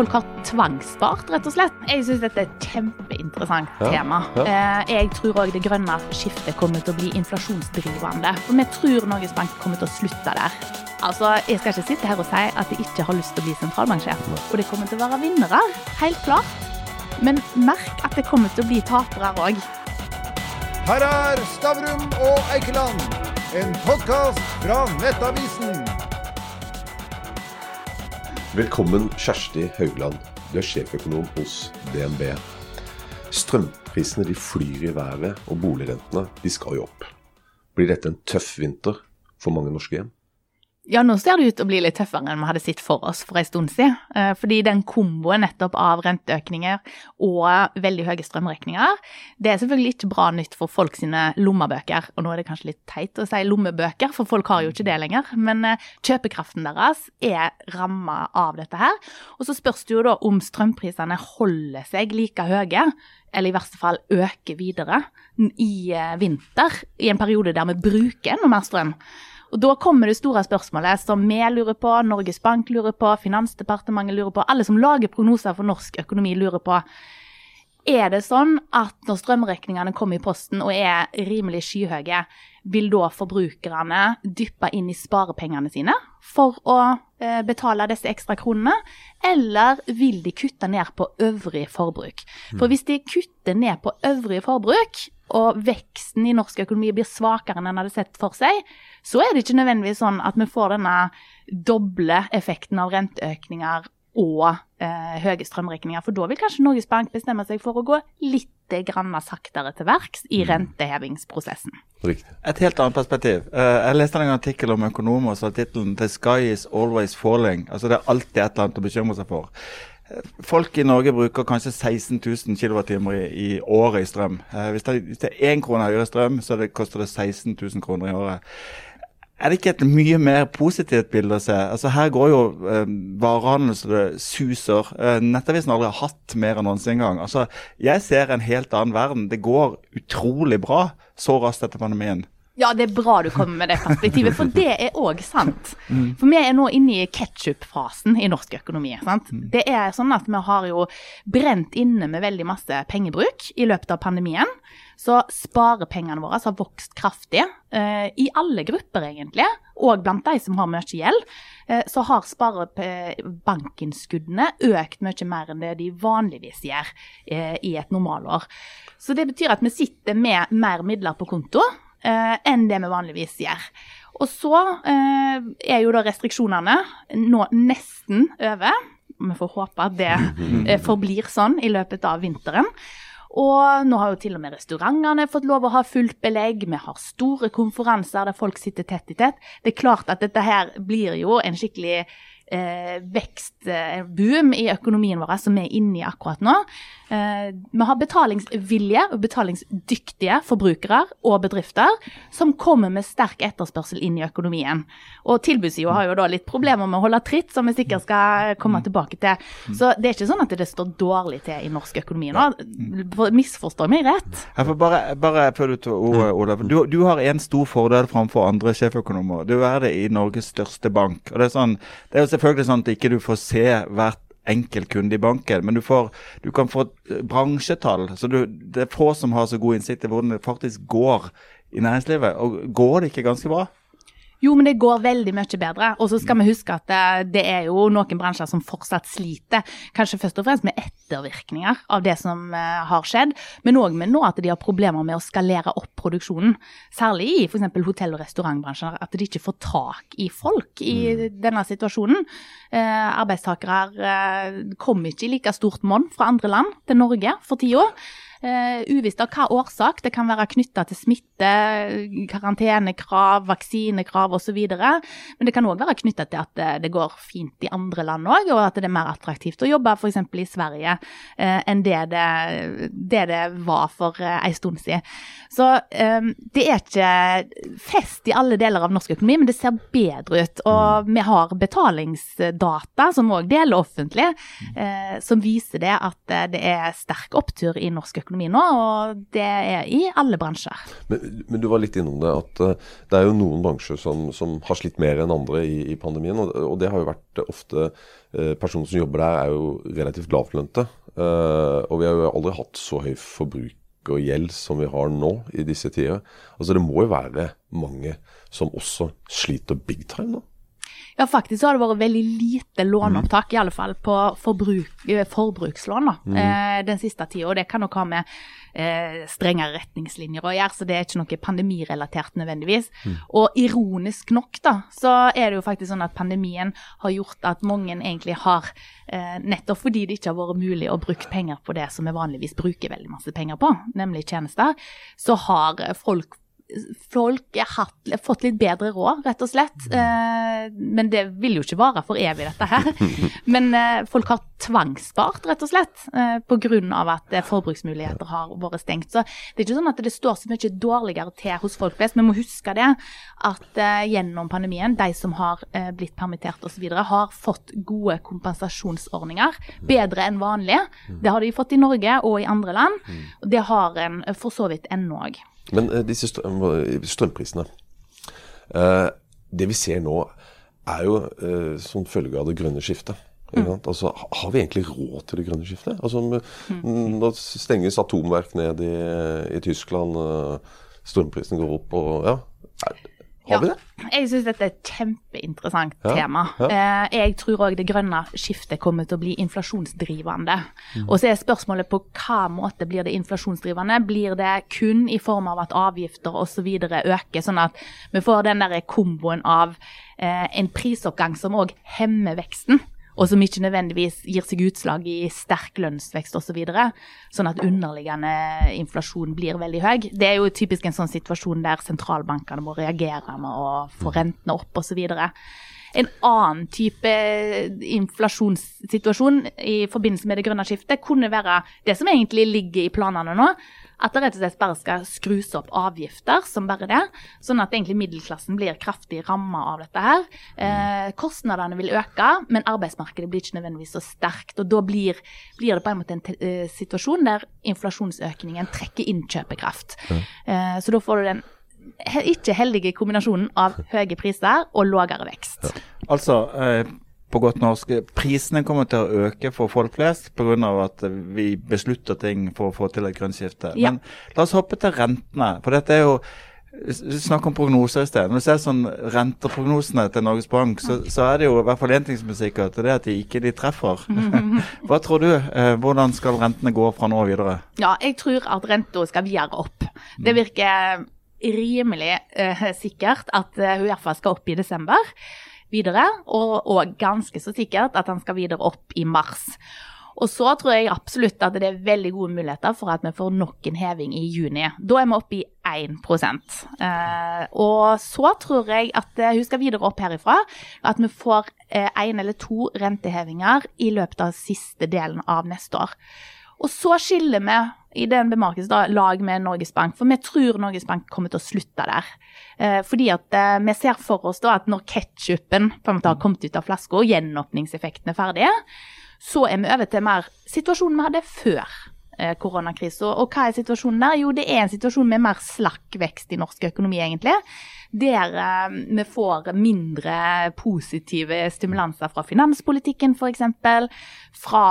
folk har tvangsspart, rett og slett. Jeg syns dette er et kjempeinteressant Ja, tema. ja. Eh, Jeg tror òg det grønne skiftet kommer til å bli inflasjonsdrivende. For vi tror Norges Bank kommer til å slutte der. Altså, Jeg skal ikke sitte her og si at jeg ikke har lyst til å bli sentralbanksjef. Og det kommer til å være vinnere, helt klart. Men merk at det kommer til å bli tapere òg. Her er Stavrum og Eikeland, en podkast fra Nettavisen. Velkommen, Kjersti Haugland. Du er sjeføkonom hos DNB. Strømprisene de flyr i været, og boligrentene de skal jo opp. Blir dette en tøff vinter for mange norske hjem? Ja, nå ser det ut til å bli litt tøffere enn vi hadde sett for oss for en stund siden. Eh, Fordi den komboen nettopp av renteøkninger og veldig høye strømregninger, det er selvfølgelig ikke bra nytt for folk sine lommebøker. Og nå er det kanskje litt teit å si lommebøker, for folk har jo ikke det lenger. Men eh, kjøpekraften deres er ramma av dette her. Og så spørs det jo da om strømprisene holder seg like høye, eller i verste fall øker videre i eh, vinter, i en periode der vi bruker enda mer strøm. Og Da kommer det store spørsmålet som vi lurer på, Norges Bank lurer på, Finansdepartementet lurer på, alle som lager prognoser for norsk økonomi lurer på. Er det sånn at når strømregningene kommer i posten og er rimelig skyhøye, vil da forbrukerne dyppe inn i sparepengene sine for å eh, betale disse ekstra kronene, eller vil de kutte ned på øvrig forbruk? For hvis de kutter ned på øvrig forbruk, og veksten i norsk økonomi blir svakere enn en hadde sett for seg, så er det ikke nødvendigvis sånn at vi får denne doble effekten av renteøkninger og eh, høye strømregninger. For da vil kanskje Norges Bank bestemme seg for å gå litt grann saktere til verks i rentehevingsprosessen. Riktig. Et helt annet perspektiv. Eh, jeg leste en artikkel om økonomer som har tittelen 'The sky is always falling'. Altså Det er alltid et eller annet å bekymre seg for. Folk i Norge bruker kanskje 16 000 kWh i, i året i strøm. Eh, hvis, det, hvis det er én krone høyere strøm, så det, koster det 16 000 kroner i året. Er det ikke et mye mer positivt bilde å se? Altså Her går jo eh, varehandelen så det suser. Eh, Nettavisen har aldri hatt mer enn noensinne engang. Altså, jeg ser en helt annen verden. Det går utrolig bra så raskt etter pandemien. Ja, det er bra du kommer med det perspektivet, for det er òg sant. For vi er nå inne i ketsjup-fasen i norsk økonomi. sant? Det er sånn at vi har jo brent inne med veldig masse pengebruk i løpet av pandemien. Så sparepengene våre har vokst kraftig, eh, i alle grupper egentlig, og blant de som har mye gjeld. Eh, så har sparebankinnskuddene økt mye mer enn det de vanligvis gjør eh, i et normalår. Så det betyr at vi sitter med mer midler på konto enn det vi vanligvis gjør. Og så eh, er jo da restriksjonene nå nesten over. Vi får håpe at det eh, forblir sånn i løpet av vinteren. Og nå har jo til og med restaurantene fått lov å ha fullt belegg. Vi har store konferanser der folk sitter tett i tett. Det er klart at dette her blir jo en skikkelig eh, vekstboom i økonomien vår som vi er inne i akkurat nå. Eh, vi har betalingsvilje og betalingsdyktige forbrukere og bedrifter som kommer med sterk etterspørsel inn i økonomien. Og tilbudssida har jo da litt problemer med å holde tritt, som vi sikkert skal komme tilbake til. Så det er ikke sånn at det står dårlig til i norsk økonomi nå. Misforstår meg rett. Jeg får bare, bare før du tar ordet, Olav. Du, du har en stor fordel framfor andre sjeføkonomer. Du er det i Norges største bank. Og Det er, sånn, det er jo selvfølgelig sånn at ikke du får se hvert enkelt kunde i banken, men du, får, du kan få eh, bransjetall. så du, Det er få som har så god innsikt i hvordan det faktisk går i næringslivet. Og Går det ikke ganske bra? Jo, men det går veldig mye bedre. Og så skal vi huske at det, det er jo noen bransjer som fortsatt sliter. Kanskje først og fremst med ettervirkninger av det som eh, har skjedd, men òg med nå at de har problemer med å skalere opp produksjonen. Særlig i f.eks. hotell- og restaurantbransjen, at de ikke får tak i folk i denne situasjonen. Eh, arbeidstakere eh, kommer ikke i like stort monn fra andre land til Norge for tida. Uh, uvisst av hva årsak. Det kan være knytta til smitte, karantenekrav, vaksinekrav osv. Men det kan òg være knytta til at det, det går fint i andre land òg, og at det er mer attraktivt å jobbe f.eks. i Sverige uh, enn det det, det det, var for uh, en stund siden. Så um, det er ikke fest i alle deler av norsk økonomi, men det ser bedre ut. Og vi har betalingsdata, som òg deler offentlig, som viser det at det er sterk opptur i norsk økonomi økonomi nå, og det er i alle bransjer. Men, men, du var litt innom det, at uh, det er jo noen bransjer som, som har slitt mer enn andre i, i pandemien. Og, og, det har jo vært ofte uh, Personer som jobber der, er jo relativt lavtlønte. Og vi har jo aldri hatt så høy forbruk og gjeld som vi har nå i disse tider. Altså Det må jo være mange som også sliter big time nå? Ja, faktisk så har det vært veldig lite låneopptak, mm. i alle fall på forbruk, eh, forbrukslån da, mm. eh, den siste tida. Og det kan nok ha med eh, strengere retningslinjer å gjøre, så det er ikke noe pandemirelatert nødvendigvis. Mm. Og ironisk nok, da, så er det jo faktisk sånn at pandemien har gjort at mange egentlig har eh, Nettopp fordi det ikke har vært mulig å bruke penger på det som vi vanligvis bruker veldig masse penger på, nemlig tjenester, så har folk folk har fått litt bedre råd, rett og slett. Eh, men det vil jo ikke vare for evig, dette her. Men eh, folk har tvangsspart, rett og slett, eh, pga. at forbruksmuligheter har vært stengt. Så det er ikke sånn at det står så mye dårligere til hos folk flest. Vi må huske det, at gjennom pandemien, de som har blitt permittert osv., har fått gode kompensasjonsordninger. Bedre enn vanlig. Det har de fått i Norge og i andre land. Det har en for så vidt ennå òg. Men uh, disse strømprisene uh, Det vi ser nå, er jo som følge av det grønne skiftet. Mm. Altså, har vi egentlig råd til det grønne skiftet? Altså, mm. Nå stenges atomverk ned i, i Tyskland, strømprisen går opp og ja. Har vi det? Jeg syns dette er et kjempeinteressant ja, tema. Ja. Eh, jeg tror òg det grønne skiftet kommer til å bli inflasjonsdrivende. Mm. Og så er spørsmålet på hva måte blir det inflasjonsdrivende? Blir det kun i form av at avgifter osv. øker, sånn at vi får den der komboen av eh, en prisoppgang som òg hemmer veksten? Og som ikke nødvendigvis gir seg utslag i sterk lønnsvekst osv. Så videre, sånn at underliggende inflasjon blir veldig høy. Det er jo typisk en sånn situasjon der sentralbankene må reagere med å få mm. rentene opp osv. En annen type inflasjonssituasjon i forbindelse med det grønne skiftet kunne være det som egentlig ligger i planene nå, at det rett og slett bare skal skrus opp avgifter som bare det. Sånn at egentlig middelklassen blir kraftig ramma av dette her. Eh, kostnadene vil øke, men arbeidsmarkedet blir ikke nødvendigvis så sterkt. Og da blir, blir det på en måte en uh, situasjon der inflasjonsøkningen trekker inn kjøpekraft. Eh, så da får du den ikke heldige kombinasjonen av høye priser og lavere vekst. Altså, eh, på godt norsk, prisene kommer til å øke for folk flest pga. at vi beslutter ting for å få til et grønt skifte. Ja. Men la oss hoppe til rentene. For dette er jo Snakk om prognoser i sted. Når du ser sånn renteprognosene til Norges Bank, så, så, er det jo i hvert fall én ting som er sikkert, og det er at de ikke de treffer. Hva tror du? Eh, hvordan skal rentene gå fra nå og videre? Ja, jeg tror at renta skal videre opp. Det virker rimelig eh, sikkert at uh, hun iallfall skal opp i desember videre, og, og ganske så sikkert at han skal videre opp i mars. Og så tror jeg absolutt at det er veldig gode muligheter for at vi får nok en heving i juni. Da er vi oppe i 1 eh, Og så tror jeg at eh, hun skal videre opp herifra. At vi får én eh, eller to rentehevinger i løpet av siste delen av neste år. Og så skiller vi i den bemerkelse lag med Norges Bank, for vi tror Norges Bank kommer til å slutte der. Eh, fordi at eh, vi ser for oss da at når ketsjupen har kommet ut av flaska og gjenåpningseffekten er ferdig, så er vi over til mer situasjonen vi hadde før koronakrisen. Og hva er situasjonen der? Jo, det er en situasjon med mer slakk vekst i norsk økonomi, egentlig. Der eh, vi får mindre positive stimulanser fra finanspolitikken, f.eks. Fra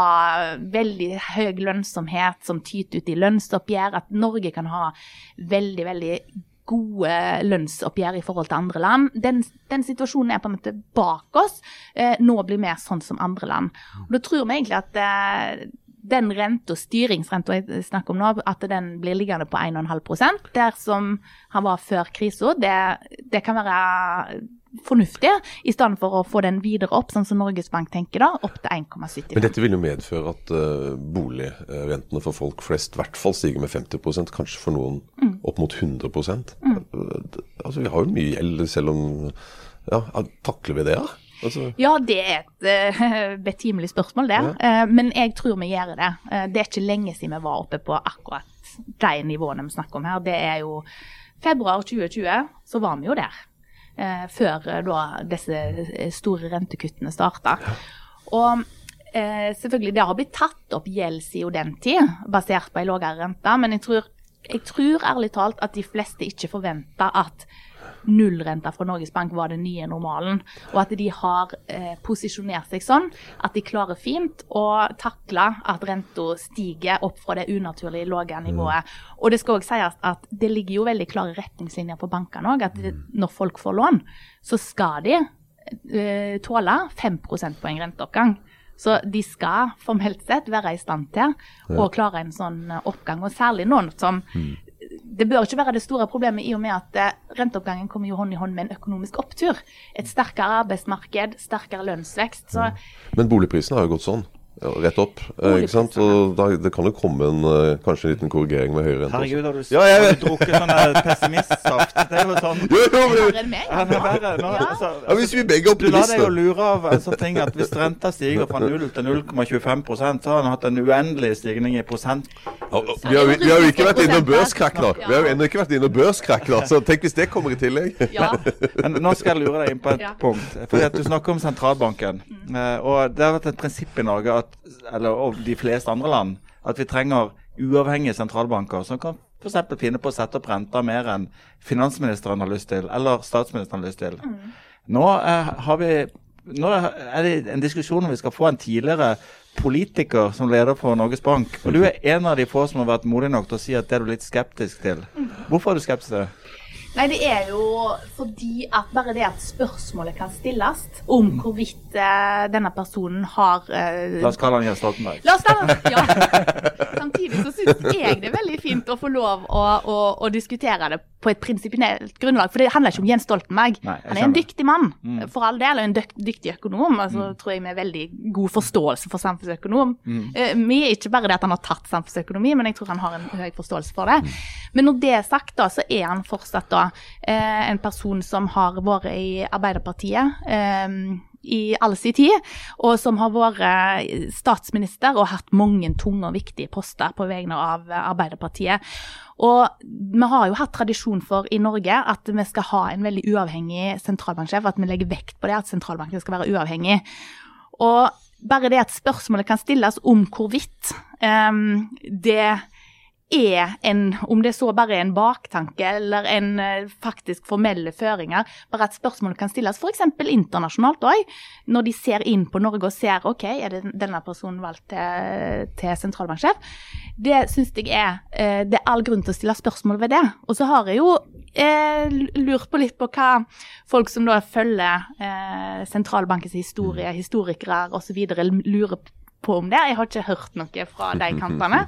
veldig høy lønnsomhet som tyter ut i lønnsoppgjør. At Norge kan ha veldig, veldig gode lønnsoppgjør i forhold til andre land. Den, den, situasjonen er på en måte bak oss. Eh, nå blir vi sånn som andre land. Og Da tror vi egentlig at eh, den renta, styringsrenta jeg snakker om nå, at den blir liggende på 1,5% der som han var før krisa, det, det kan være fornuftig, i stedet for å få den videre opp, sånn som Norges Bank tenker, da, opp til 1,75. Men dette vil jo medføre at uh, boligrentene for folk flest i hvert fall stiger med 50 kanskje for noen mm. opp mot 100 mm. uh, Altså, Vi har jo mye gjeld, selv om Ja, takler vi det, da? Ja? Altså... Ja, det er et uh, betimelig spørsmål, det. Ja. men jeg tror vi gjør det. det er ikke lenge siden vi var oppe på akkurat de nivåene vi snakker om her. Det er jo februar 2020, så var vi jo der før da disse store rentekuttene starta. Og eh, selvfølgelig det har blitt tatt opp gjeld siden den tid, basert på en lavere rente. Men jeg tror, jeg tror ærlig talt at de fleste ikke forventer at nullrenta fra Norges Bank var den nye normalen. Og at de har eh, posisjonert seg sånn at de klarer fint å takle at renta stiger opp fra det unaturlig lave nivået. Og det skal òg sies at det ligger jo veldig klare retningslinjer på bankene òg. At det, når folk får lån, så skal de eh, tåle 5 prosentpoeng renteoppgang. Så de skal formelt sett være i stand til å klare en sånn oppgang. Og særlig noen som Det bør ikke være det store problemet i og med at eh, renteoppgangen kommer jo hånd i hånd med en økonomisk opptur. Et sterkere arbeidsmarked, sterkere lønnsvekst. Så Men boligprisene har jo gått sånn. Ja, rett opp. Eh, ikke sant? Og da, det kan jo komme en, eh, kanskje en liten korrigering med høyere rente. Herregud, har du, Ja, jeg har du drukket sånn pessimistsaft? Det er jo sånn Jo, jo, men, Verre enn meg. Han verre. Nå, Ja. altså, ja, hvis vi begge er Du lar deg jo optimister lure av en sånn ting at hvis renta stiger fra 0 til 0,25 så har han hatt en uendelig stigning i prosent. Ja, Vi har, vi har jo ikke vært innom børskrakk, da. Vi har jo ennå ikke vært innom børskrakk, da. Så tenk hvis det kommer i tillegg. ja. Men nå skal jeg lure deg inn på et Ja. punkt. Fordi at Du snakker om sentralbanken. Eh, og Det har vært et prinsipp i Norge, at, eller og de fleste andre land, at vi trenger uavhengige sentralbanker som kan f.eks. finne på å sette opp renta mer enn finansministeren har lyst til, eller statsministeren har lyst til. Nå, eh, har vi, nå er det en diskusjon om vi skal få en tidligere politiker som leder for Norges Bank. Og Du er en av de få som har vært modig nok til å si at det er du litt skeptisk til. Hvorfor er du skeptisk til det? Nei, det er jo fordi at bare det at spørsmålet kan stilles om hvorvidt uh, denne personen har uh, La oss kalle han Jens Stoltenberg. La oss da, ja. Samtidig så syns jeg det er veldig fint å få lov å, å, å diskutere det på et prinsipielt grunnlag. For det handler ikke om Jens Stoltenberg. Nei, Han er en dyktig mann, Mm. for all del, og en dyk, dyktig økonom. Altså, tror jeg med veldig god forståelse for samfunnsøkonom. Mm. Eh, Vi er ikke bare det at han har tatt samfunnsøkonomi, men jeg tror han har en høy forståelse for Mm. det. Men når det er sagt, da, så er han fortsatt da eh, en person som har vært i Arbeiderpartiet. Eh, i all sin tid, og som har vært statsminister og hatt mange tunge og viktige poster på vegne av Arbeiderpartiet. Og vi har jo hatt tradisjon for i Norge at vi skal ha en veldig uavhengig sentralbanksjef, at vi legger vekt på det, at sentralbanken skal være uavhengig. Og bare det at spørsmålet kan stilles om hvorvidt um, det er en, om det så bare er en baktanke eller en eh, faktisk formelle føringer, bare at spørsmålet kan stilles f.eks. internasjonalt òg, når de ser inn på Norge og ser ok, er det denne personen valgt til, til sentralbanksjef. Det syns jeg er eh, Det er all grunn til å stille spørsmål ved det. Og så har jeg jo eh, lurt på litt på hva folk som da følger eh, sentralbankens historie, historikere osv. lurer på om det. Jeg har ikke hørt noe fra de kantene.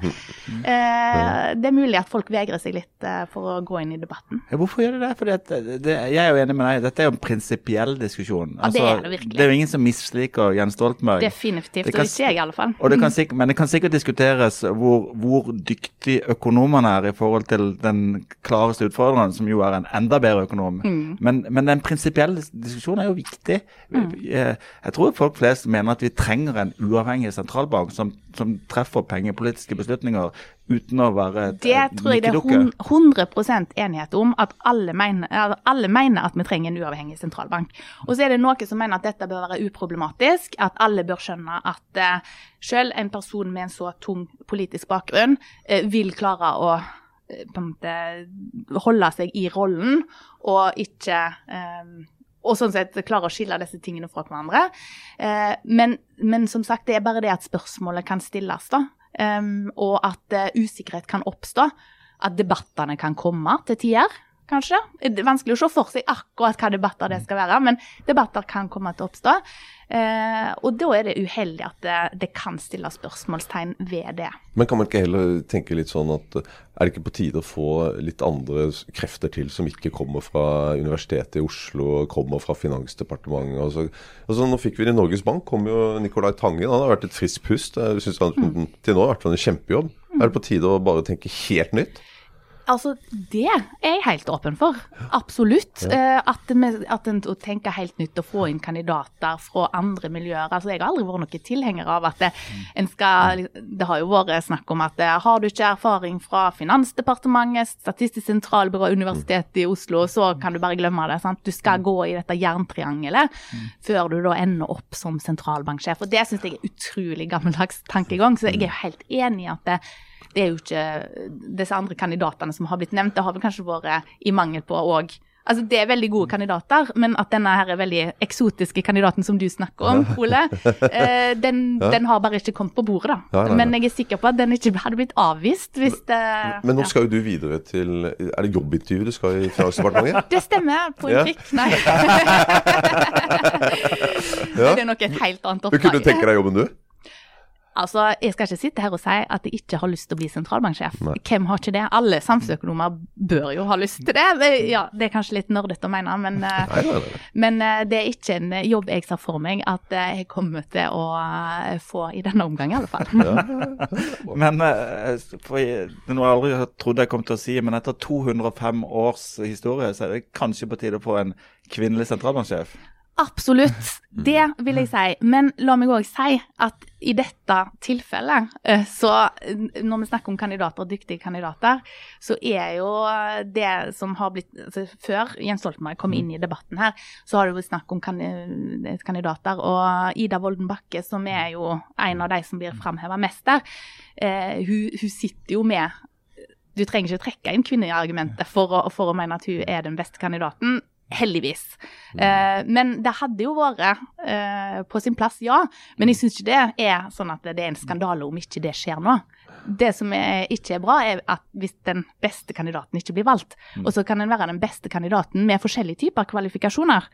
Eh, det er mulig at folk vegrer seg litt eh, for å gå inn i debatten. Ja, hvorfor gjør de det? Fordi at det, det, jeg er jo enig med deg, dette er jo en prinsipiell diskusjon. Altså, Ja, det er det virkelig. det er jo ingen som misliker Jens Stoltenberg. Definitivt. Det Og ikke jeg, i alle fall. Og det kan sikk- men det kan sikkert diskuteres hvor, hvor dyktig økonomene er i forhold til den klareste utfordreren, som jo er en enda bedre økonom. Mm. Men, men den prinsipielle diskusjonen er jo viktig. Jeg, jeg tror folk flest mener at vi trenger en uavhengig sentralbank som, som treffer pengepolitiske beslutninger uten å være et Det tror jeg det er 100% enighet om, at alle mener, alle mener at vi trenger en uavhengig sentralbank. Og så er det noen som mener at dette bør være uproblematisk, at alle bør skjønne at uh, selv en person med en så tung politisk bakgrunn uh, vil klare å uh, på en måte holde seg i rollen og ikke eh, og sånn sett klare å skille disse tingene fra hverandre. Eh, men, men som sagt, det er bare det at spørsmålet kan stilles, da. Um, og at uh, usikkerhet kan oppstå. At debattene kan komme til tider, kanskje. Det er vanskelig å se for seg akkurat hva debatter det skal være, men debatter kan komme til å oppstå. Eh, og da er det uheldig at det, det kan stille spørsmålstegn ved det. Men kan man ikke heller tenke litt sånn at er det ikke på tide å få litt andre krefter til som ikke kommer fra Universitetet i Oslo, kommer fra Finansdepartementet? Altså, altså Nå fikk vi det i Norges Bank, kom jo Nicolai Tangen. Han har vært et friskt pust. Jeg synes han til nå har vært en kjempejobb. Er det på tide å bare tenke helt nytt? Altså, det er jeg helt åpen for. Absolutt. Ja. at, at en å tenke helt nytt og få inn kandidater fra andre miljøer. Altså, jeg har aldri vært noen tilhenger av at det, en skal Det har jo vært snakk om at eh, har du ikke erfaring fra Finansdepartementet, Statistisk sentralbyrå, Universitetet i Oslo, så kan du bare glemme det. Sant? Du skal gå i dette jerntriangelet før du da ender opp som sentralbanksjef. Og det syns jeg er utrolig gammeldags tankegang, så jeg er jo helt enig i at det, det er jo ikke disse andre kandidatene som har blitt nevnt. Det har vel kanskje vært i mangel på òg Altså, Det er veldig gode kandidater, men at denne her er veldig eksotiske kandidaten som du snakker om, Ole, eh, den, den har bare ikke kommet på bordet, da. Nei, nei, nei. Men jeg er sikker på at den ikke hadde blitt avvist hvis det Men nå ja. skal jo du videre til Er det jobbintervju du skal i Finansdepartementet? Det stemmer, på en Ja. Nei. Ja. Det er nok et helt annet oppdrag. Kunne du tenke deg jobben, du? Altså, Jeg skal ikke sitte her og si at jeg ikke har lyst til å bli sentralbanksjef. Nei. Hvem har ikke det? Alle samfunnsøkonomer bør jo ha lyst til det. Det- Ja, Det er kanskje litt nerdete å mene, men, eh, Nei, nei, nei. men eh, det er ikke en jobb jeg ser for meg at eh, jeg kommer til å få i denne omgang, i alle fall. Men for jeg, det noe jeg aldri trodde jeg kom til å si, men etter 205 års historie, så er det kanskje på tide å få en kvinnelig sentralbanksjef? Absolutt, det vil jeg si. Men la meg òg si at i dette tilfellet, eh, så eh, når vi snakker om kandidater, dyktige kandidater, så er jo det som har blitt altså Før Jens Stoltenberg kom inn i debatten her, så har det vært snakk om kandidater. Og Ida Wolden Bakke, som er jo en av de som blir framheva mest der, eh, hun, hun sitter jo med du trenger ikke trekke inn kvinneargumentet for å, for å mene at hun er den beste kandidaten. Heldigvis. Eh, men det hadde jo vært eh, på sin plass, ja. Men jeg syns ikke det er sånn at det er en skandale om ikke det skjer nå. Det som er, ikke er bra, er at hvis den beste kandidaten ikke blir valgt, og så kan en være den beste kandidaten med forskjellige typer kvalifikasjoner,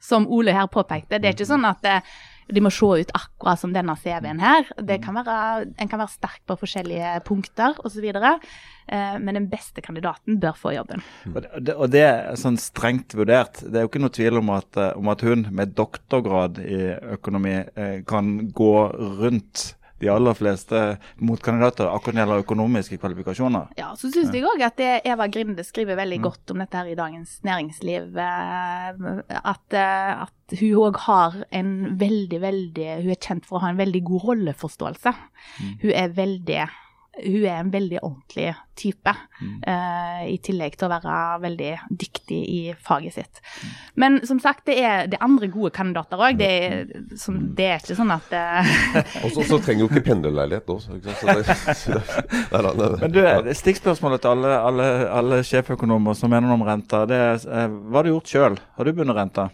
som Ole her påpekte. Det er ikke sånn at eh, de må se ut akkurat som denne CV-en her. Kan være, en kan være sterk på forskjellige punkter osv. Eh, men den beste kandidaten bør få jobben. Og det, og det er sånn strengt vurdert. Det er jo ikke noe tvil om at, eh, om at hun med doktorgrad i økonomi eh, kan gå rundt de aller fleste motkandidater akkurat når det gjelder økonomiske kvalifikasjoner. Ja, så syns jeg òg at det Eva Grinde skriver veldig godt om dette her i Dagens Næringsliv. eh, At, eh, at hun òg har en veldig, veldig Hun er kjent for å ha en veldig god rolleforståelse. Hun er veldig hun er en veldig ordentlig type, eh, i tillegg til å være veldig dyktig i faget sitt. Men som sagt, det er, det er andre gode kandidater òg. Det, er- det er ikke sånn at eh, Og så- så trenger hun ikke pendlerleilighet nei. Men du, Stikkspørsmålet til alle, alle, alle sjeføkonomer som mener noe om renta, det er eh, hva har du gjort sjøl? Har du bundet renta?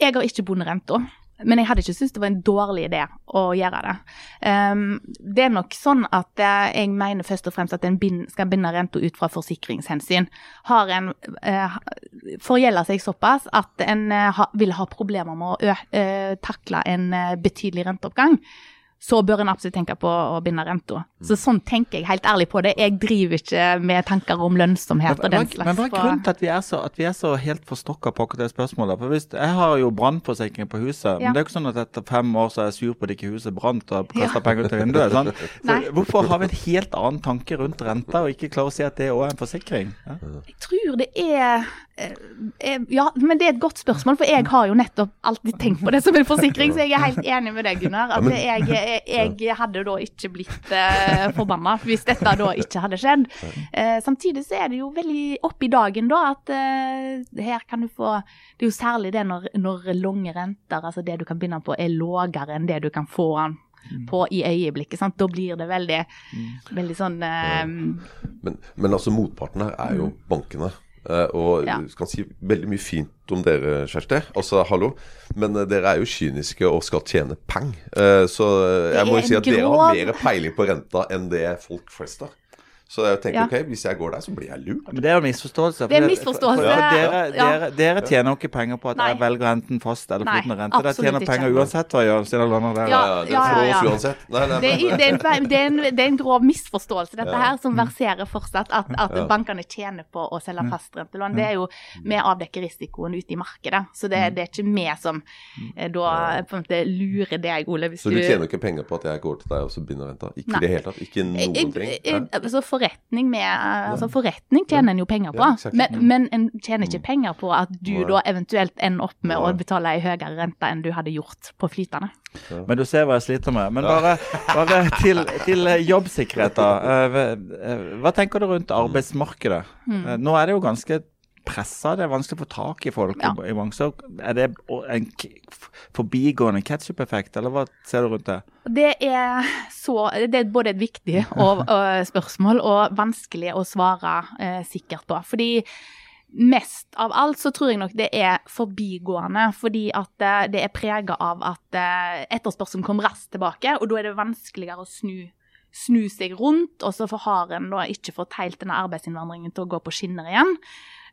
Jeg har ikke bundet renta, men jeg hadde ikke syntes det var en dårlig idé å gjøre det. Um, det er nok sånn at eh, jeg mener først og fremst at en skal binde renta ut fra forsikringshensyn. Har en uh, forgjelder seg såpass at en uh, vil ha problemer med å eh, takle en betydelig renteoppgang, så bør en absolutt tenke på å binde renta. Så sånn tenker jeg helt ærlig på det. Jeg driver ikke med tanker om lønnsomhet og den slags. men hva er grunnen til at vi er så, at vi er så helt forstokka på akkurat det spørsmålet? For hvis, Jeg har jo brannforsikring på huset, Ja. men det er jo ikke sånn at etter fem år så er jeg sur på at ikke huset brant og kaster Ja. penger ut av vinduet. sant? Så hvorfor har vi en helt annen tanke rundt renta, og ikke klarer å si at det òg er en forsikring? Ja? Jeg tror det er eh, eh, Ja, men det er et godt spørsmål, for jeg har jo nettopp alltid tenkt på det som en forsikring, så jeg er helt enig med deg, Gunnar. At jeg, jeg, jeg hadde da ikke blitt uh, forbanna hvis dette da ikke hadde skjedd. Eh, samtidig så er det jo veldig opp i dagen da at eh, her kan du få Det er jo særlig det når, når lange renter, altså det du kan binde på, er lavere enn det du kan få den på i øyeblikket. sant? Da blir det veldig, veldig sånn eh, Men, men altså motparten her er jo bankene. Eh, og Ja. kan si veldig mye fint om dere, Kjersti. Altså, hallo. Men eh, dere er jo kyniske og skal tjene peng. Eh, så jeg må jo si at at dere har mer peiling på renta enn det folk flest har. Så jeg tenker Ja. ok, hvis jeg går der, så blir jeg lurt. Men det er jo misforståelse. Det er en misforståelse, For, for dere, dere, dere tjener jo ikke penger på at Nei. jeg velger enten fast eller flytende rente. Dere tjener ikke. penger uansett hva jeg gjør. siden jeg lander der. Ja, Ja, det ja, ja. Nei, nei, Det, er- det, er en, det, er en, det er en grov misforståelse, dette Ja. her, som verserer fortsatt. At, at Ja. bankene tjener på å selge fastrentelån. Det er jo Vi avdekker risikoen ute i markedet. Så det, det er ikke vi som eh, da på en måte lurer deg, Ole. Hvis Så du tjener ikke penger på at jeg går til deg og så binder renta? Ikke i det hele tatt? Ikke noen ting? Nei? altså For forretning med Altså, forretning tjener en jo penger på, Ja, exakt. men, men en tjener ikke penger på at du Nei. da eventuelt ender opp med å betale ei høyere rente enn du hadde gjort på flytende. Men du ser hva jeg sliter med. Men bare, bare til, til eh, jobbsikkerhet, da. Eh, hva- eh, tenker du rundt arbeidsmarkedet? Mm. Eh, Nå er det jo ganske pressa, det er vanskelig å få tak i folk Ja. i. Så er det en forbigående ketsjup-effekt, eller hva ser du rundt det? Det er, så, det er både et viktig og, og spørsmål og vanskelig å svare eh, sikkert på. Fordi mest av alt så tror jeg nok det er forbigående, fordi at eh, det er prega av at eh, etterspørselen kommer raskt tilbake, og da er det vanskeligere å snu, snu seg rundt, og så har en da ikke fått helt denne arbeidsinnvandringen til å gå på skinner igjen.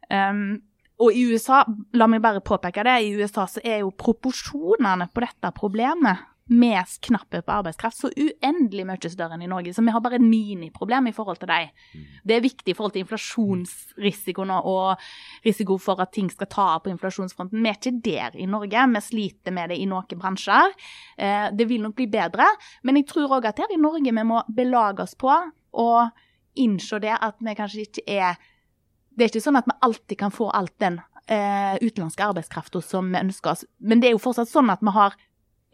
Um, og i USA, la meg bare påpeke det, i USA så er jo proporsjonene på dette problemet med knapphet på arbeidskraft så uendelig mye større enn i Norge. Så vi har bare et miniproblem i forhold til dem. Det er viktig i forhold til inflasjonsrisikoen og- og risiko for at ting skal ta av på inflasjonsfronten. Vi er ikke der i Norge. Vi sliter med det i noen bransjer. Eh, Det vil nok bli bedre, men jeg tror òg at her i Norge vi må belage oss på å innse det at vi kanskje ikke er det er ikke sånn at vi alltid kan få alt den eh, utenlandske arbeidskrafta som vi ønsker oss. Men det er jo fortsatt sånn at vi har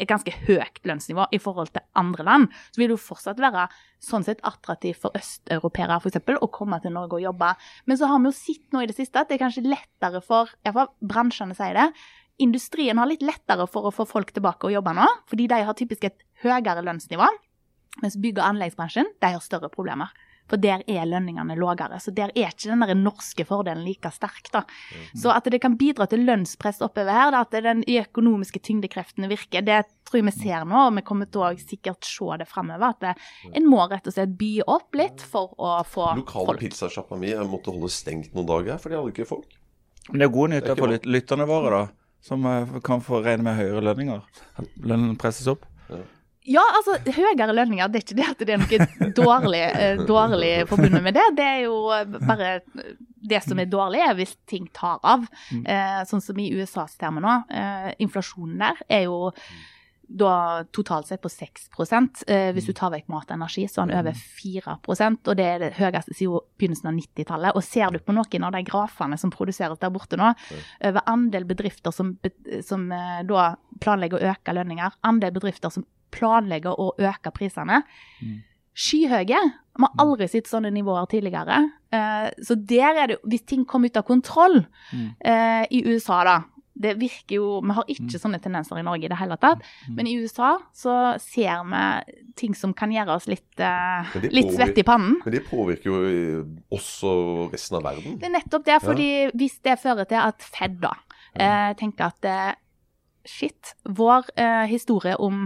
et ganske høyt lønnsnivå i forhold til andre land. Så vil det jo fortsatt være sånn sett attraktivt for østeuropeere eksempel, å komme til Norge og jobbe. Men så har vi jo sett nå i det siste at det er kanskje lettere for Iallfall bransjene sier det. Industrien har litt lettere for å få folk tilbake og jobbe nå, fordi de har typisk et høyere lønnsnivå. Mens bygg- og anleggsbransjen de har større problemer. For der er lønningene lavere. Så der er ikke den der norske fordelen like sterk. da. Så at det kan bidra til lønnspress oppover her, da, at den økonomiske tyngdekreftene virker, det tror jeg vi ser nå. Og vi kommer til å sikkert se det framover. At det, en må rett og slett by opp litt for å få Lokale folk. pizzasjappa mi måtte holde stengt noen dager, for de hadde ikke folk. Men det er gode er nyheter for lytterne våre, da. Som eh, kan få regne med høyere lønninger. Lønnen presses opp. Ja, altså, høyere lønninger, det er ikke det at det er noe dårlig, eh, dårlig forbundet med det. Det er jo eh, bare Det som er dårlig, er hvis ting tar av. Eh, sånn som i USAs termer nå. Eh, inflasjonen der er jo da totalt sett på 6 eh, Hvis du tar vekk mat og energi, så er den over 4% og det er det høyeste siden begynnelsen av 90-tallet. Og ser du på noen av de grafene som produseres der borte nå, over andel bedrifter som, som eh, da planlegger å øke lønninger, andel bedrifter som planlegger å øke prisene, skyhøye. Vi har aldri sett sånne nivåer tidligere. Eh, så der er det Hvis ting kommer ut av kontroll eh, i USA, da det virker jo, Vi har ikke sånne tendenser i Norge i det hele tatt, men i USA så ser vi ting som kan gjøre oss litt, eh, litt svette i pannen. Men det påvirker jo eh, også resten av verden. Det er nettopp det, fordi hvis det fører til at Fed da eh, tenker at eh, shit, vår eh, historie om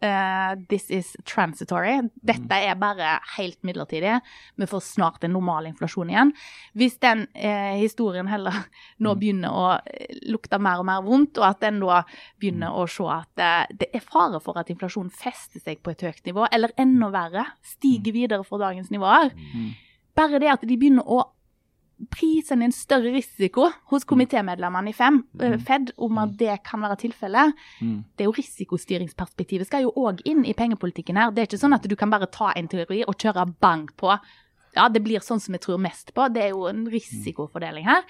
eh, this is transitory, dette er bare helt midlertidig, vi får snart en normal inflasjon igjen. Hvis den uh, historien heller nå begynner å eh, lukte mer og mer vondt, og at en da begynner å se at uh, det er fare for at inflasjonen fester seg på et høyt nivå, eller enda verre, stiger videre fra dagens nivåer, bare det at de begynner å prise inn en større risiko hos komitémedlemmene i FEM, eh, Fed om at det kan være tilfellet. Det er jo Risikostyringsperspektivet skal jo òg inn i pengepolitikken her. Det er ikke sånn at du kan bare ta en teori og kjøre bank på. Ja, det blir sånn som vi tror mest på. Det er jo en risikofordeling her.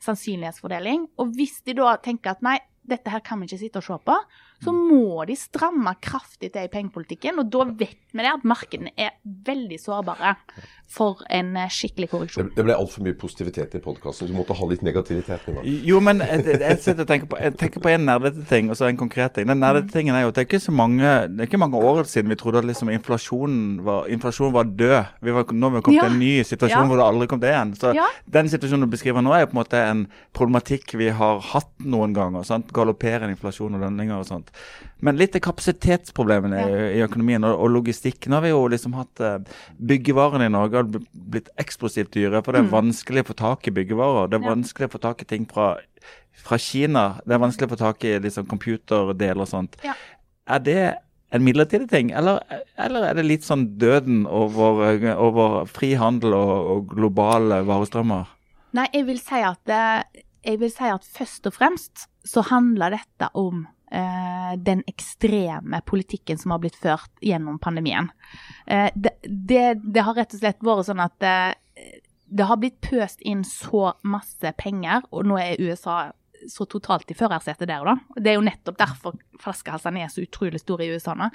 Sannsynlighetsfordeling. Og hvis de da tenker at nei, dette her kan vi ikke sitte og se på, så må de stramme kraftig til i pengepolitikken. Og da vet vi det at markedene er veldig sårbare for en eh, skikkelig Det, korreksjon. det ble altfor mye positivitet i podkasten. Du måtte ha litt negativitet. Nå. Jo, men jeg, jeg, sitter og tenker på, jeg tenker på en nerdete ting og så en konkret ting. Den nerdete tingen er jo at det er ikke så mange det er ikke mange år siden vi trodde at liksom inflasjonen var, inflasjonen var død. Vi var, nå har vi kommet Ja. til en ny situasjon Ja. hvor det aldri kom til igjen. Så Ja. den situasjonen du beskriver nå, er jo på en måte en problematikk vi har hatt noen ganger. sant? Galopperende inflasjon og lønninger og sånt. Men litt av kapasitetsproblemene i, i økonomien og, og logistikk. Nå har vi jo liksom hatt eh, Byggevarene i Norge har blitt eksplosivt dyre. For det er vanskelig å få tak i byggevarer. Det er Mm. Ja. vanskelig å få tak i ting fra, fra Kina. Det er vanskelig å få tak i liksom, computerdeler og sånt. Ja. Er det en midlertidig ting, eller, eller er det litt sånn døden over, over fri handel og, og globale varestrømmer? Nei, jeg vil si at, det, jeg vil si at først og fremst så handler dette om eh, den ekstreme politikken som har blitt ført gjennom pandemien. Eh, det, det, det, har rett og slett vært sånn at eh, det har blitt pøst inn så masse penger, og nå er USA så totalt i førersetet der, da. Det er jo nettopp derfor flaskehalsene er så utrolig store i USA nå.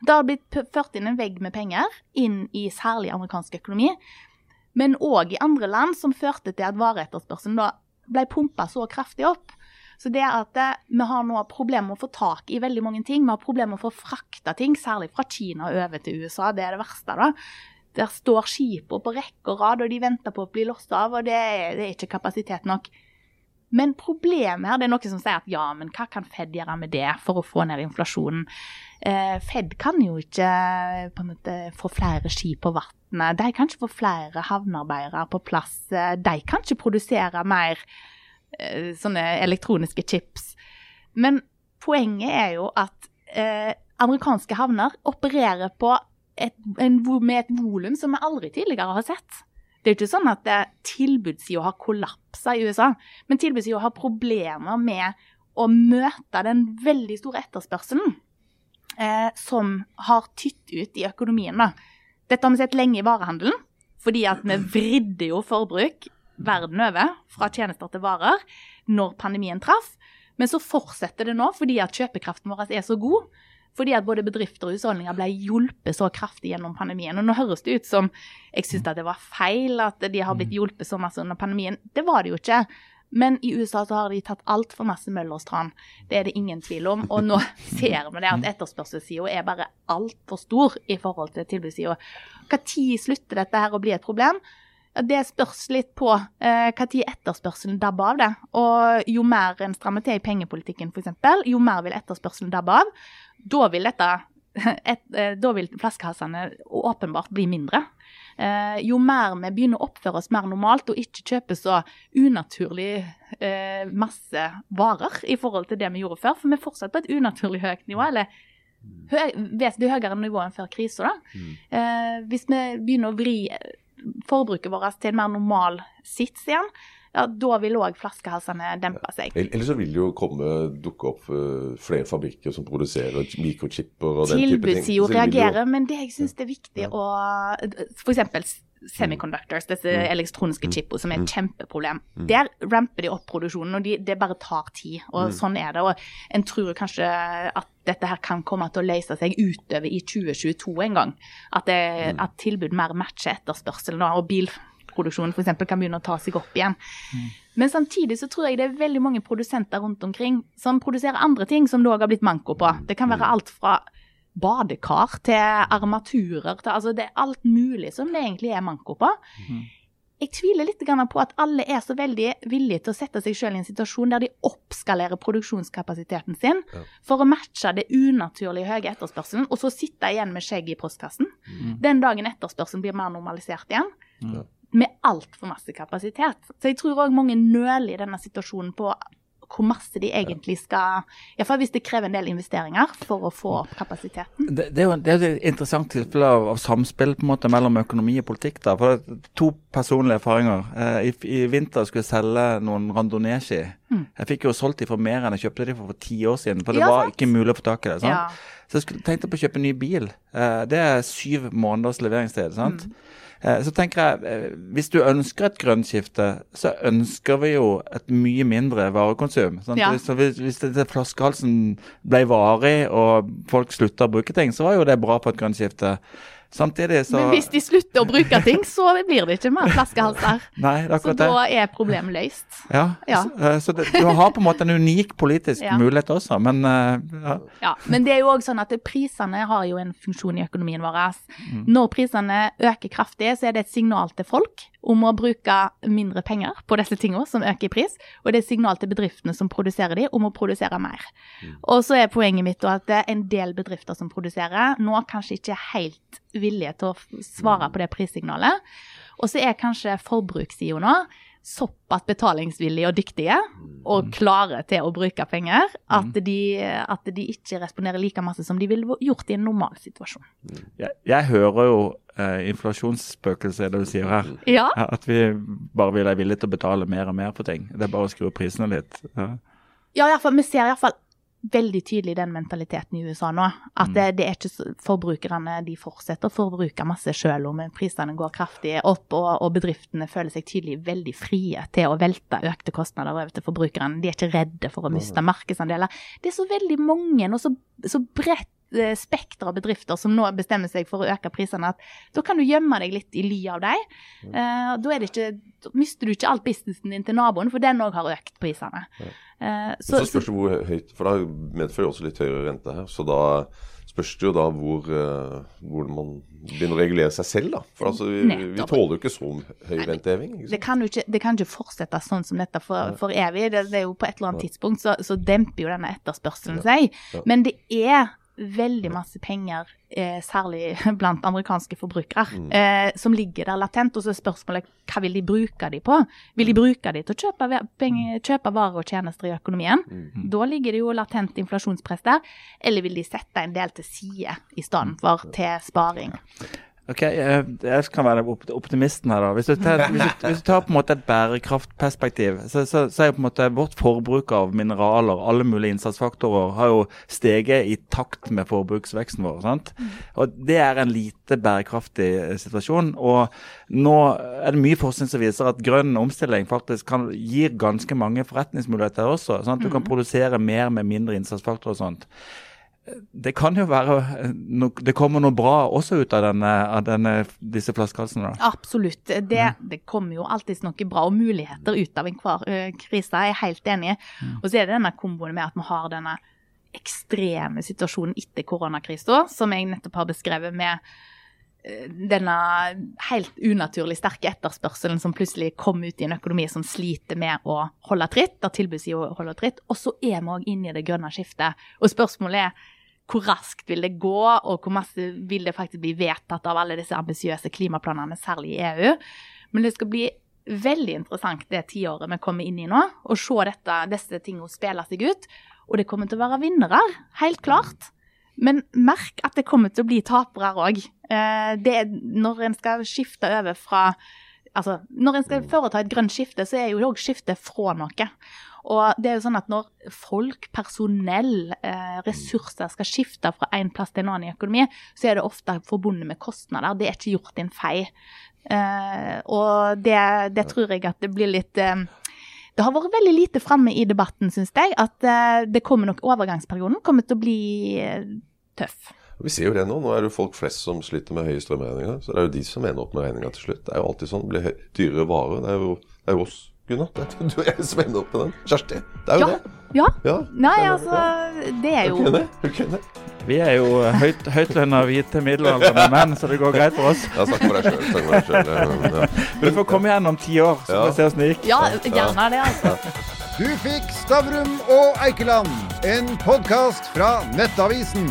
Det har blitt ført inn en vegg med penger inn i særlig amerikansk økonomi, men òg i andre land, som førte til at vareetterspørselen ble pumpa så kraftig opp. Så det at eh, vi har nå problemer med å få tak i veldig mange ting. Vi har problemer med å få frakta ting, særlig fra Kina over til USA. Det er det verste, da. Der står skipene på rekke og rad, og de venter på å bli lossa av, og det er, det er, ikke kapasitet nok. Men problemet her, det er noen som sier at ja, men hva kan Fed gjøre med det for å få ned inflasjonen? Eh, Fed kan jo ikke på en måte få flere skip på vannet. De kan ikke få flere havnearbeidere på plass. De kan ikke produsere mer eh, sånne elektroniske chips. Men poenget er jo at eh, amerikanske havner opererer et, en, med et volum som vi aldri tidligere har sett. Det er jo ikke sånn at tilbudssida har kollapsa i USA, men tilbudssida har problemer med å møte den veldig store etterspørselen eh, som har tytt ut i økonomien. Da. Dette har vi sett lenge i varehandelen, fordi at vi vridde jo forbruk verden over fra tjenester til varer når pandemien traff. Men så fortsetter det nå fordi at kjøpekraften vår er så god fordi at både bedrifter og husholdninger ble hjulpet så kraftig gjennom pandemien. Og nå høres det ut som jeg syns det var feil at de har blitt mm. hjulpet så masse under pandemien. Det var det jo ikke. Men i USA så har de tatt altfor masse møllerstrand. Det er det ingen tvil om. Og nå ser vi det at etterspørselssida er bare altfor stor i forhold til tilbudssida. Når slutter dette her å bli et problem? Det spørs litt på eh, når etterspørselen dabber av det. Og jo mer en strammer til i pengepolitikken f.eks., jo mer vil etterspørselen dabbe av. Da vil dette et, eh, da vil flaskehalsene åpenbart bli mindre. Eh, jo mer vi begynner å oppføre oss mer normalt og ikke kjøpe så unaturlig eh, masse varer i forhold til det vi gjorde før, for vi er fortsatt på et unaturlig høyt nivå, eller høy, vesentlig høyere nivå enn før krisa. Mm. Eh, hvis vi begynner å vri forbruket vårt til en mer normal sits igjen, ja, da vil òg flaskehalsene dempe seg. Eller så vil det jo komme, dukke opp uh, flere fabrikker som produserer mikrochipper og den type ting. Tilbudssida reagerer, jo... men det jeg syns er viktig ja. å F.eks. semiconductors, disse mm. elektroniske mm. chipene, som er et mm. kjempeproblem. Der ramper de opp produksjonen, og de, det bare tar tid. Og sånn er det. Og en tror kanskje at dette her kan komme til å løse seg utover i 2022 en gang. At, det, at tilbud mer matcher etterspørselen. Og bilproduksjonen f.eks. kan begynne å ta seg opp igjen. Men samtidig så tror jeg det er veldig mange produsenter rundt omkring som produserer andre ting som det òg har blitt manko på. Det kan være alt fra badekar til armaturer til Altså det er alt mulig som det egentlig er manko på. Mm. Jeg tviler litt på at alle er så veldig villige til å sette seg selv i en situasjon der de oppskalerer produksjonskapasiteten sin ja. for å matche det unaturlig høye etterspørselen, og så sitte igjen med skjegg i postkassen. Mm. Den dagen etterspørselen blir mer normalisert igjen, ja med altfor masse kapasitet. Så jeg tror òg mange nøler i denne situasjonen på hvor masse de egentlig skal Iallfall hvis det krever en del investeringer for å få opp kapasiteten. Det, det, er jo det er et interessant tilfelle av, av, samspill på en måte mellom økonomi og politikk. da, for det, To personlige erfaringer. Eh, i, I vinter skulle jeg selge noen randonee-ski. Mm. Jeg fikk jo solgt de for mer enn jeg kjøpte de for for ti år siden. For det ja, var ikke mulig å få tak i det. sant? Ja. Så jeg skulle, tenkte på å kjøpe en ny bil. Eh, det er syv måneders leveringstid. sant? Mm. Eh, så tenker jeg, eh, Hvis du ønsker et grønt skifte, så ønsker vi jo et mye mindre varekonsum. Ja. Så hvis, hvis flaskehalsen ble varig og folk slutta å bruke ting, så var jo det bra på et grønt skifte. Samtidig så Men hvis de slutter å bruke ting, så blir det ikke mer flaskehalser. Nei, så da er problemet løst. Ja, ja. så, eh, så det, du har på en måte en unik politisk ja. mulighet også, men uh, ja. ja. Men det er jo òg sånn at prisene har jo en funksjon i økonomien vår. Mm. Når prisene øker kraftig, så er det et signal til folk om å bruke mindre penger på disse tingene som øker i pris, og det er signal til bedriftene som produserer de, om å produsere mer. Mm. Og så er poenget mitt at det er en del bedrifter som produserer, nå kanskje ikke helt villige til å svare på det prissignalet. Og så er kanskje forbrukssida nå såpass betalingsvillige og dyktige og mm. klare til å bruke penger at mm. de, at de ikke responderer like masse som de ville gjort i en normal situasjon. Jeg, jeg hører jo eh, inflasjonsspøkelset, det du sier her. Ja. At vi bare vil være villige til å betale mer og mer på ting. Det er bare å skru opp prisene litt. Ja, ja i hvert fall, vi ser iallfall veldig tydelig den mentaliteten i USA nå. At det, det er ikke forbrukerne de fortsetter å forbruke masse selv om prisene går kraftig opp, og, og bedriftene føler seg tydelig veldig frie til å velte økte kostnader over til forbrukerne. De er ikke redde for å miste markedsandeler. Det er så veldig mange og så, så bredt spekter av bedrifter som nå bestemmer seg for å øke prisene, at da kan du gjemme deg litt i ly av dem. Uh, da, ikke, da mister du ikke alt businessen din til naboen, for den òg har økt prisene. Uh, Så, så spørs det hvor høyt For da medfører også litt høyere rente her. Så da spørs det jo da hvor, eh, hvor man begynner å regulere seg selv, da. For altså, vi, vi tåler jo ikke så høy renteheving. det kan jo ikke, kan ikke fortsette sånn som dette for, for evig. Det, det er jo På et eller annet tidspunkt så, så demper jo denne etterspørselen seg. Men det er veldig masse penger, eh, særlig blant amerikanske forbrukere, Mm. eh, som ligger der latent. Og så er spørsmålet hva vil de bruke de på? Vil de bruke de til å kjøpe, penger, kjøpe varer og tjenester i økonomien? Mm. Da ligger det jo latent inflasjonspress der. Eller vil de sette en del til side i stedet for til sparing? Ok, jeg, Jeg kan være optimisten her, da. Hvis du tar, hvis du, hvis du tar på en måte et bærekraftperspektiv, så, så, så er på en måte vårt forbruk av mineraler, alle mulige innsatsfaktorer, har jo steget i takt med forbruksveksten vår. sant? Og Det er en lite bærekraftig eh, situasjon. Og nå er det mye forskning som viser at grønn omstilling faktisk kan, gir ganske mange forretningsmuligheter også. sånn at Du kan produsere mer med mindre innsatsfaktorer og sånt det kan jo være eh, no, Det kommer noe bra også ut av, denne, av denne, disse flaskehalsene. da. Absolutt. Det, det kommer jo alltid noe bra og muligheter ut av enhver uh, krise. Jeg er helt enig. Og så er det denne komboen med at vi har denne ekstreme situasjonen etter koronakrisen, som jeg nettopp har beskrevet med eh, denne helt unaturlig sterke etterspørselen som plutselig kom ut i en økonomi som sliter med å holde tritt, der tilbudssida holder tritt. Og så er vi òg inne i det grønne skiftet. Og spørsmålet er hvor raskt vil det gå, og hvor masse vil det faktisk bli vedtatt av alle disse ambisiøse klimaplanene, særlig i EU. Men det skal bli veldig interessant det tiåret vi kommer inn i nå, å se dette, disse tingene spille seg ut. Og det kommer til å være vinnere, helt klart. Men merk at det kommer til å bli tapere òg. Når en skal skifte over fra Altså, når en skal foreta et grønt skifte, så er jo òg skiftet fra noe. Og det er jo sånn at når folk, personell, eh, ressurser skal skifte fra en plass til en annen i økonomi, så er det ofte forbundet med kostnader. Det er ikke gjort i en fei. Eh, og det, det tror jeg at det blir litt eh, Det har vært veldig lite framme i debatten, syns jeg. At det kommer nok overgangsperioden kommer til å bli tøff. Vi ser jo det nå. Nå er det jo folk flest som sliter med høye strømregninger. Så det er jo de som ender opp med regninga til slutt. Det er jo alltid sånn. Det blir dyrere varer. Det er jo, det er jo oss, Gunnar. Det er du og jeg som ender opp med den. Kjersti. Det er jo Ja. det. Ja. Ja. Nei, altså Det er jo du ikke enig? Vi er jo eh, høyt, høytlønna hvite middelaldrende menn, så det går greit for oss. Ja, snakk for deg sjøl. Snakk for deg selv. Ja. Du får komme igjen om ti år, så får vi se åssen det gikk. Ja, gjerne det, altså. Du fikk Stavrum og Eikeland, en podkast fra Nettavisen.